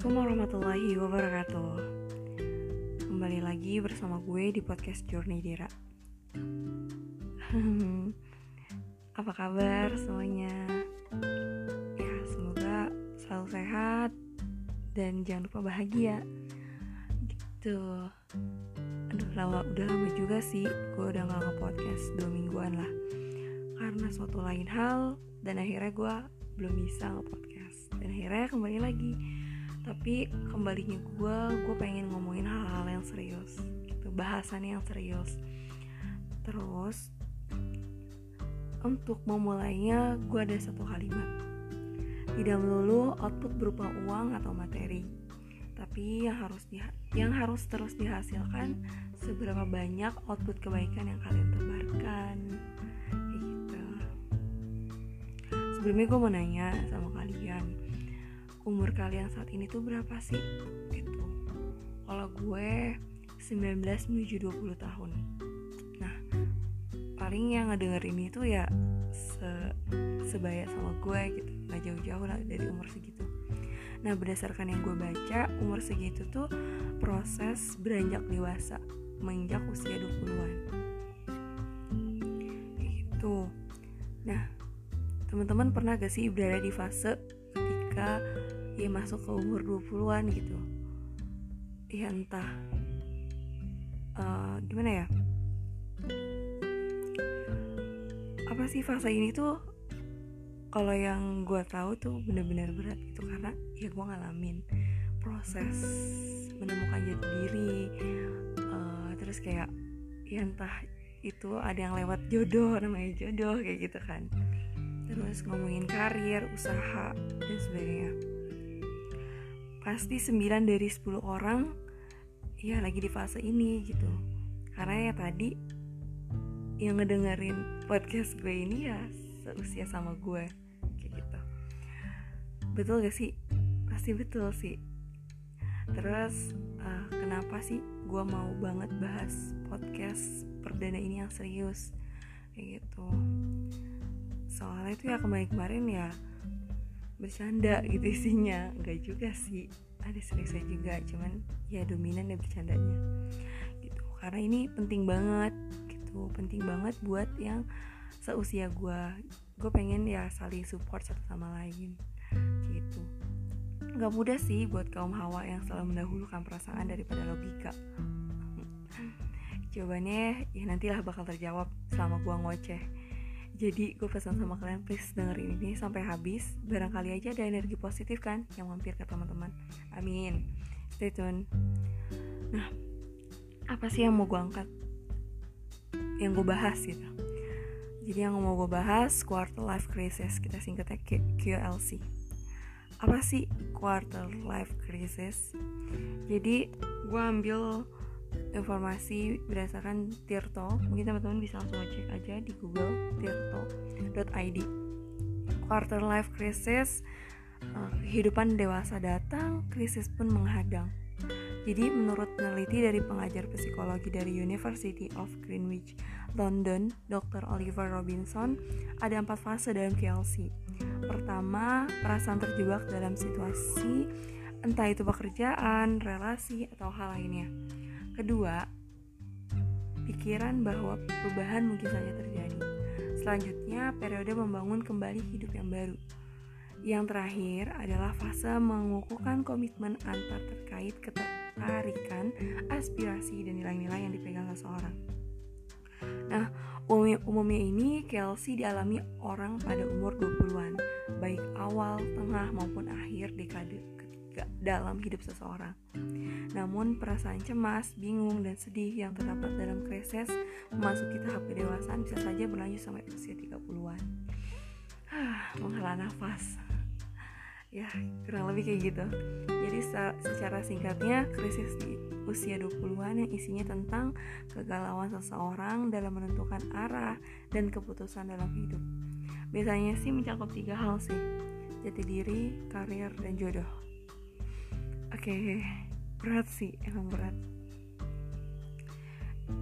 Assalamualaikum warahmatullahi wabarakatuh. Kembali lagi bersama gue di podcast Journey Dira. Apa kabar semuanya? Ya semoga selalu sehat Dan jangan lupa bahagia. Gitu. Aduh lama, udah lama juga sih Gue udah gak nge-podcast dua mingguan lah. Karena suatu lain hal Dan akhirnya gue belum bisa nge-podcast. Dan akhirnya kembali lagi tapi kembalinya gue gue pengen ngomongin hal-hal yang serius gitu. Bahasan yang serius. Terus untuk memulainya gue ada satu kalimat. Tidak melulu output berupa uang atau materi. Tapi yang harus di, yang harus terus dihasilkan seberapa banyak output kebaikan yang kalian tebarkan. Gitu. Sebelumnya gue mau nanya sama kalian umur kalian saat ini tuh berapa sih? Gitu. Kalau gue 19 menuju 20 tahun. Nah paling yang ngedenger ini tuh ya se sebaya sama gue gitu. Nggak jauh-jauh lah dari umur segitu. Nah berdasarkan yang gue baca umur segitu tuh proses beranjak dewasa menginjak usia 20-an gitu. Nah teman-teman pernah gak sih berada di fase ketika ya masuk ke umur 20-an gitu. Ya entah. Uh, gimana ya? Apa sih fase ini tuh kalau yang gue tahu tuh bener-bener berat gitu karena ya gue ngalamin proses menemukan jati diri uh, terus kayak ya entah itu ada yang lewat jodoh namanya jodoh kayak gitu kan. Terus ngomongin karir, usaha, dan sebagainya. Pasti 9 dari 10 orang ya lagi di fase ini gitu. Karena ya tadi yang ngedengerin podcast gue ini ya seusia sama gue kayak gitu. Betul gak sih? Pasti betul sih. Terus uh, kenapa sih gue mau banget bahas podcast perdana ini yang serius kayak gitu soalnya itu ya kemarin-kemarin ya bercanda gitu isinya. Enggak juga sih. Ada seriusnya juga cuman ya dominan ya bercandanya. Gitu. Karena ini penting banget gitu. Penting banget buat yang seusia gue gue pengen ya saling support satu sama lain gitu. Nggak mudah sih buat kaum hawa yang selalu mendahulukan perasaan daripada logika. Jawabannya ya nantilah bakal terjawab selama gue ngoceh jadi gue pesan sama kalian please dengerin ini sampai habis. Barangkali aja ada energi positif kan yang mampir ke teman-teman. Amin. Stay tune. Nah apa sih yang mau gue angkat? Yang gue bahas gitu. Jadi yang mau gue bahas Quarter Life Crisis. Kita singkatnya QLC Apa sih Quarter Life Crisis? Jadi gue ambil informasi berdasarkan Tirto mungkin teman-teman bisa langsung cek aja di google tirto.id quarter life crisis uh, kehidupan dewasa datang krisis pun menghadang jadi menurut peneliti dari pengajar psikologi dari University of Greenwich, London, Dr. Oliver Robinson, ada empat fase dalam KLC. Pertama, perasaan terjebak dalam situasi, entah itu pekerjaan, relasi, atau hal lainnya. Kedua, pikiran bahwa perubahan mungkin saja terjadi. Selanjutnya, periode membangun kembali hidup yang baru. Yang terakhir adalah fase mengukuhkan komitmen antar terkait ketertarikan, aspirasi, dan nilai-nilai yang dipegang seseorang. Nah, umumnya, umumnya ini Kelsey dialami orang pada umur 20-an, baik awal, tengah, maupun akhir dekade dalam hidup seseorang. Namun perasaan cemas, bingung, dan sedih yang terdapat dalam krisis memasuki tahap kedewasaan bisa saja berlanjut sampai usia 30-an. Ah, menghela nafas. Ya, kurang lebih kayak gitu. Jadi secara singkatnya, krisis di usia 20-an yang isinya tentang kegalauan seseorang dalam menentukan arah dan keputusan dalam hidup. Biasanya sih mencakup tiga hal sih, jati diri, karir, dan jodoh. Oke, okay berat sih emang berat.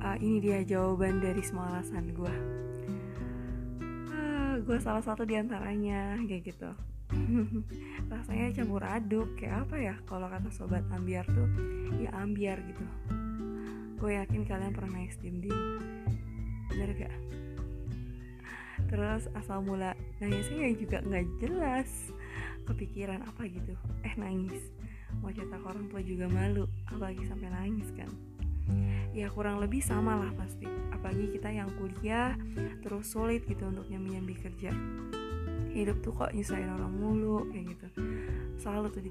Uh, ini dia jawaban dari semua alasan gue uh, gue salah satu di antaranya kayak gitu. Rasanya campur aduk kayak apa ya? Kalau kata sobat ambiar tuh ya ambiar gitu. Gue yakin kalian pernah nangis dim dim bener gak? Terus asal mula nangisnya juga nggak jelas kepikiran apa gitu. Eh nangis mau cerita ke orang tua juga malu apalagi sampai nangis kan. Ya kurang lebih sama lah pasti. Apalagi kita yang kuliah terus sulit gitu untuk nyambi nyambi kerja. Hidup tuh kok nyusahin orang mulu kayak gitu. Selalu tuh di,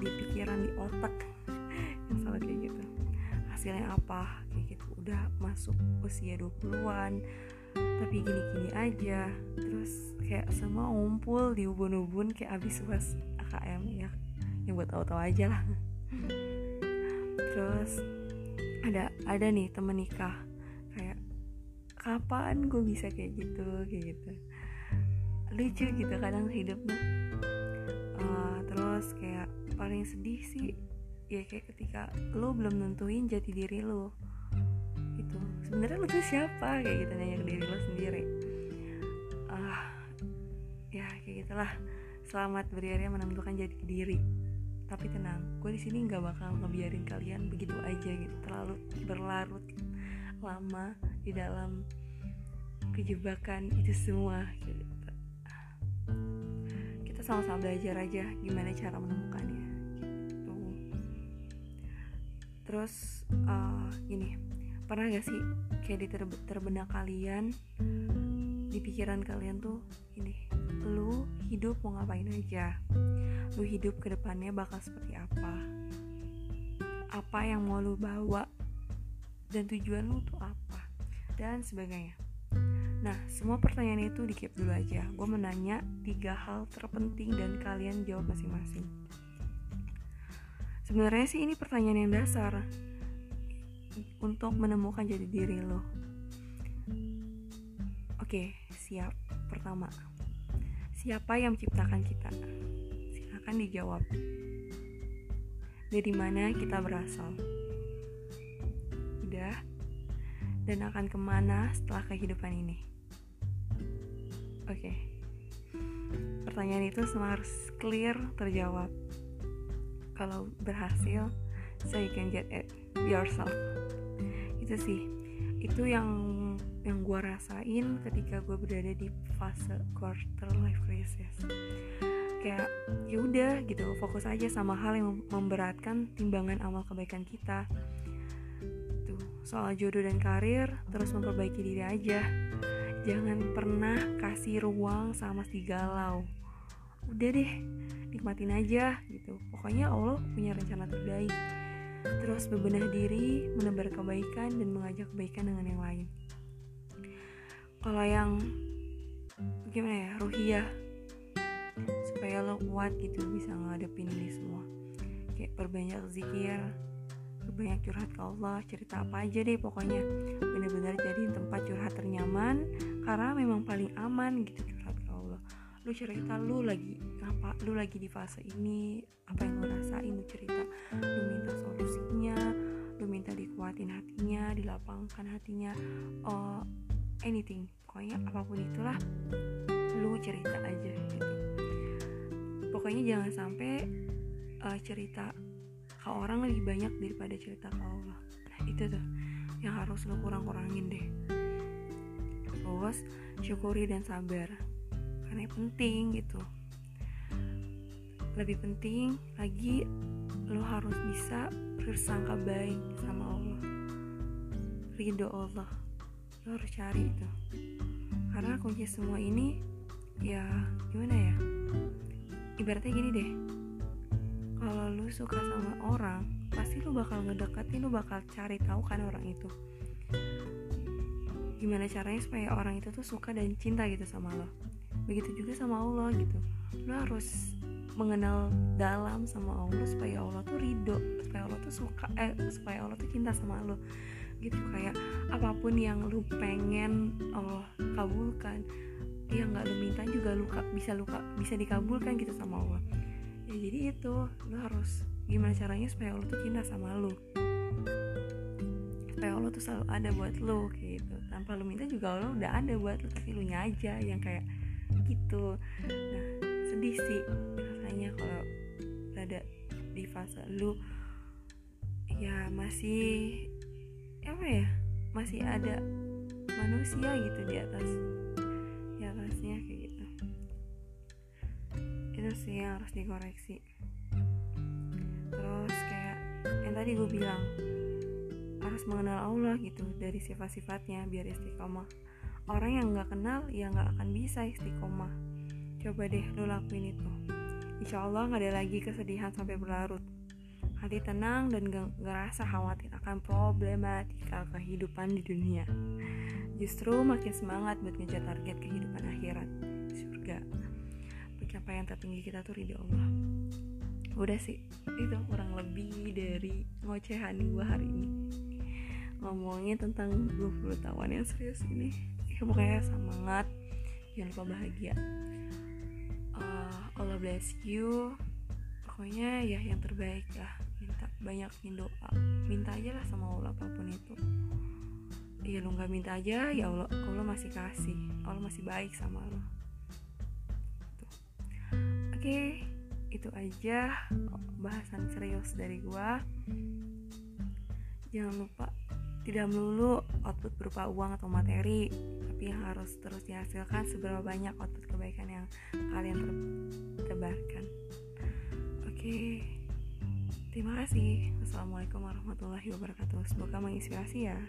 di pikiran di otak. Yang selalu kayak gitu. Hasilnya apa? Kayak gitu. Udah masuk usia 20-an tapi gini-gini aja. Terus kayak semua ngumpul di ubun-ubun kayak abis uas AKM ya yang buat tahu-tahu aja lah. Terus ada ada nih temen nikah. Kayak kapan gue bisa kayak gitu? Kayak gitu. Lucu gitu kadang hidupnya. Uh, terus kayak paling sedih sih ya kayak ketika lo belum nentuin jati diri lo gitu. Sebenarnya lo tuh siapa? Kayak gitu nanya ke diri lo sendiri. Ah uh, ya kayak gitulah. Selamat berjaya menentukan jati diri tapi tenang gue di sini nggak bakal ngebiarin kalian begitu aja gitu. Terlalu berlarut lama di dalam kejebakan itu semua gitu. Kita sama-sama belajar aja gimana cara menemukannya gitu. Terus uh, ini pernah gak sih kayak di terbenak kalian di pikiran kalian tuh ini lu hidup mau ngapain aja lu hidup ke depannya bakal seperti apa? Apa yang mau lu bawa? Dan tujuan lu tuh apa? Dan sebagainya. Nah semua pertanyaan itu di dulu aja. Gue menanya tiga hal terpenting dan kalian jawab masing-masing. Sebenarnya sih ini pertanyaan yang dasar untuk menemukan jadi diri lo. Oke siap. Pertama siapa yang menciptakan kita akan dijawab. Dari mana kita berasal? Udah? Dan akan ke mana setelah kehidupan ini? Oke. Okay. Pertanyaan itu semua harus clear terjawab. Kalau berhasil, so you can get it yourself. Itu sih. Itu yang yang gue rasain ketika gue berada di fase quarter life crisis kayak ya udah gitu. Fokus aja sama hal yang memberatkan timbangan amal kebaikan kita. Tuh soal jodoh dan karir terus memperbaiki diri aja. Jangan pernah kasih ruang sama si galau. Udah deh nikmatin aja gitu. Pokoknya Allah punya rencana terbaik. Terus bebenah diri menebar kebaikan dan mengajak kebaikan dengan yang lain. Kalau yang gimana ya ruhiyah supaya lo kuat gitu bisa ngadepin ini semua. Kayak perbanyak zikir perbanyak curhat ke Allah cerita apa aja deh pokoknya. Bener-bener jadi tempat curhat ternyaman karena memang paling aman gitu curhat ke Allah. Lu cerita lu lagi apa lu lagi di fase ini apa yang lu rasain lu cerita. Lu minta solusinya lu minta dikuatin hatinya dilapangkan hatinya uh, anything. Pokoknya apa pun itulah lu cerita aja gitu pokoknya jangan sampai uh, cerita ke orang lebih banyak daripada cerita ke Allah. Nah itu tuh yang harus lo kurang-kurangin deh. Terus syukuri dan sabar. Karena penting gitu. Lebih penting lagi lo harus bisa bersangka baik sama Allah. Ridho Allah. Lo harus cari itu. Karena kunci semua ini ya gimana ya ibaratnya gini deh. Kalau lu suka sama orang pasti lu bakal ngedeketin lu bakal cari tahu kan orang itu. Gimana caranya supaya orang itu tuh suka dan cinta gitu sama lo. Begitu juga sama Allah gitu. Lo harus mengenal dalam sama Allah supaya Allah tuh ridho supaya Allah tuh suka eh supaya Allah tuh cinta sama lo. Gitu kayak apa pun yang lu pengen Allah kabulkan yang nggak lu minta juga lu bisa lu bisa dikabulkan gitu sama Allah. Ya jadi itu lu harus gimana caranya supaya Allah tuh cinta sama lu. Supaya Allah tuh selalu ada buat lu gitu. Tanpa lu minta juga Allah udah ada buat lu tapi lu aja yang kayak gitu. Nah sedih sih rasanya kalau ada di fase lu. Ya masih apa ya masih ada manusia gitu di atas itu sih yang harus dikoreksi. Terus kayak yang tadi gue bilang harus mengenal Allah gitu dari sifat-sifatnya biar istiqomah. Orang yang nggak kenal ya nggak akan bisa istiqomah. Coba deh lu lakuin itu. Insya Allah nggak ada lagi kesedihan sampai berlarut. Hati tenang dan gak ngerasa khawatir akan problematika kehidupan di dunia. Justru makin semangat buat ngejar target kehidupan akhirat. Surga pencapaian tertinggi kita tuh ridho Allah. Udah sih itu kurang lebih dari ngocehan gue hari ini. Ngomongin tentang 20 tahun yang serius ini ya pokoknya semangat jangan lupa bahagia. Uh, Allah bless you. Pokoknya ya yang terbaik lah minta banyakin doa. Minta aja lah sama Allah apa pun itu. Ya lu nggak minta aja ya Allah Allah masih kasih. Allah masih baik sama lo okay, itu aja bahasan serius dari gua. Jangan lupa tidak melulu output berupa uang atau materi tapi yang harus terus dihasilkan seberapa banyak output kebaikan yang kalian tebarkan. Oke okay. terima kasih. Wassalamualaikum warahmatullahi wabarakatuh. Semoga menginspirasi ya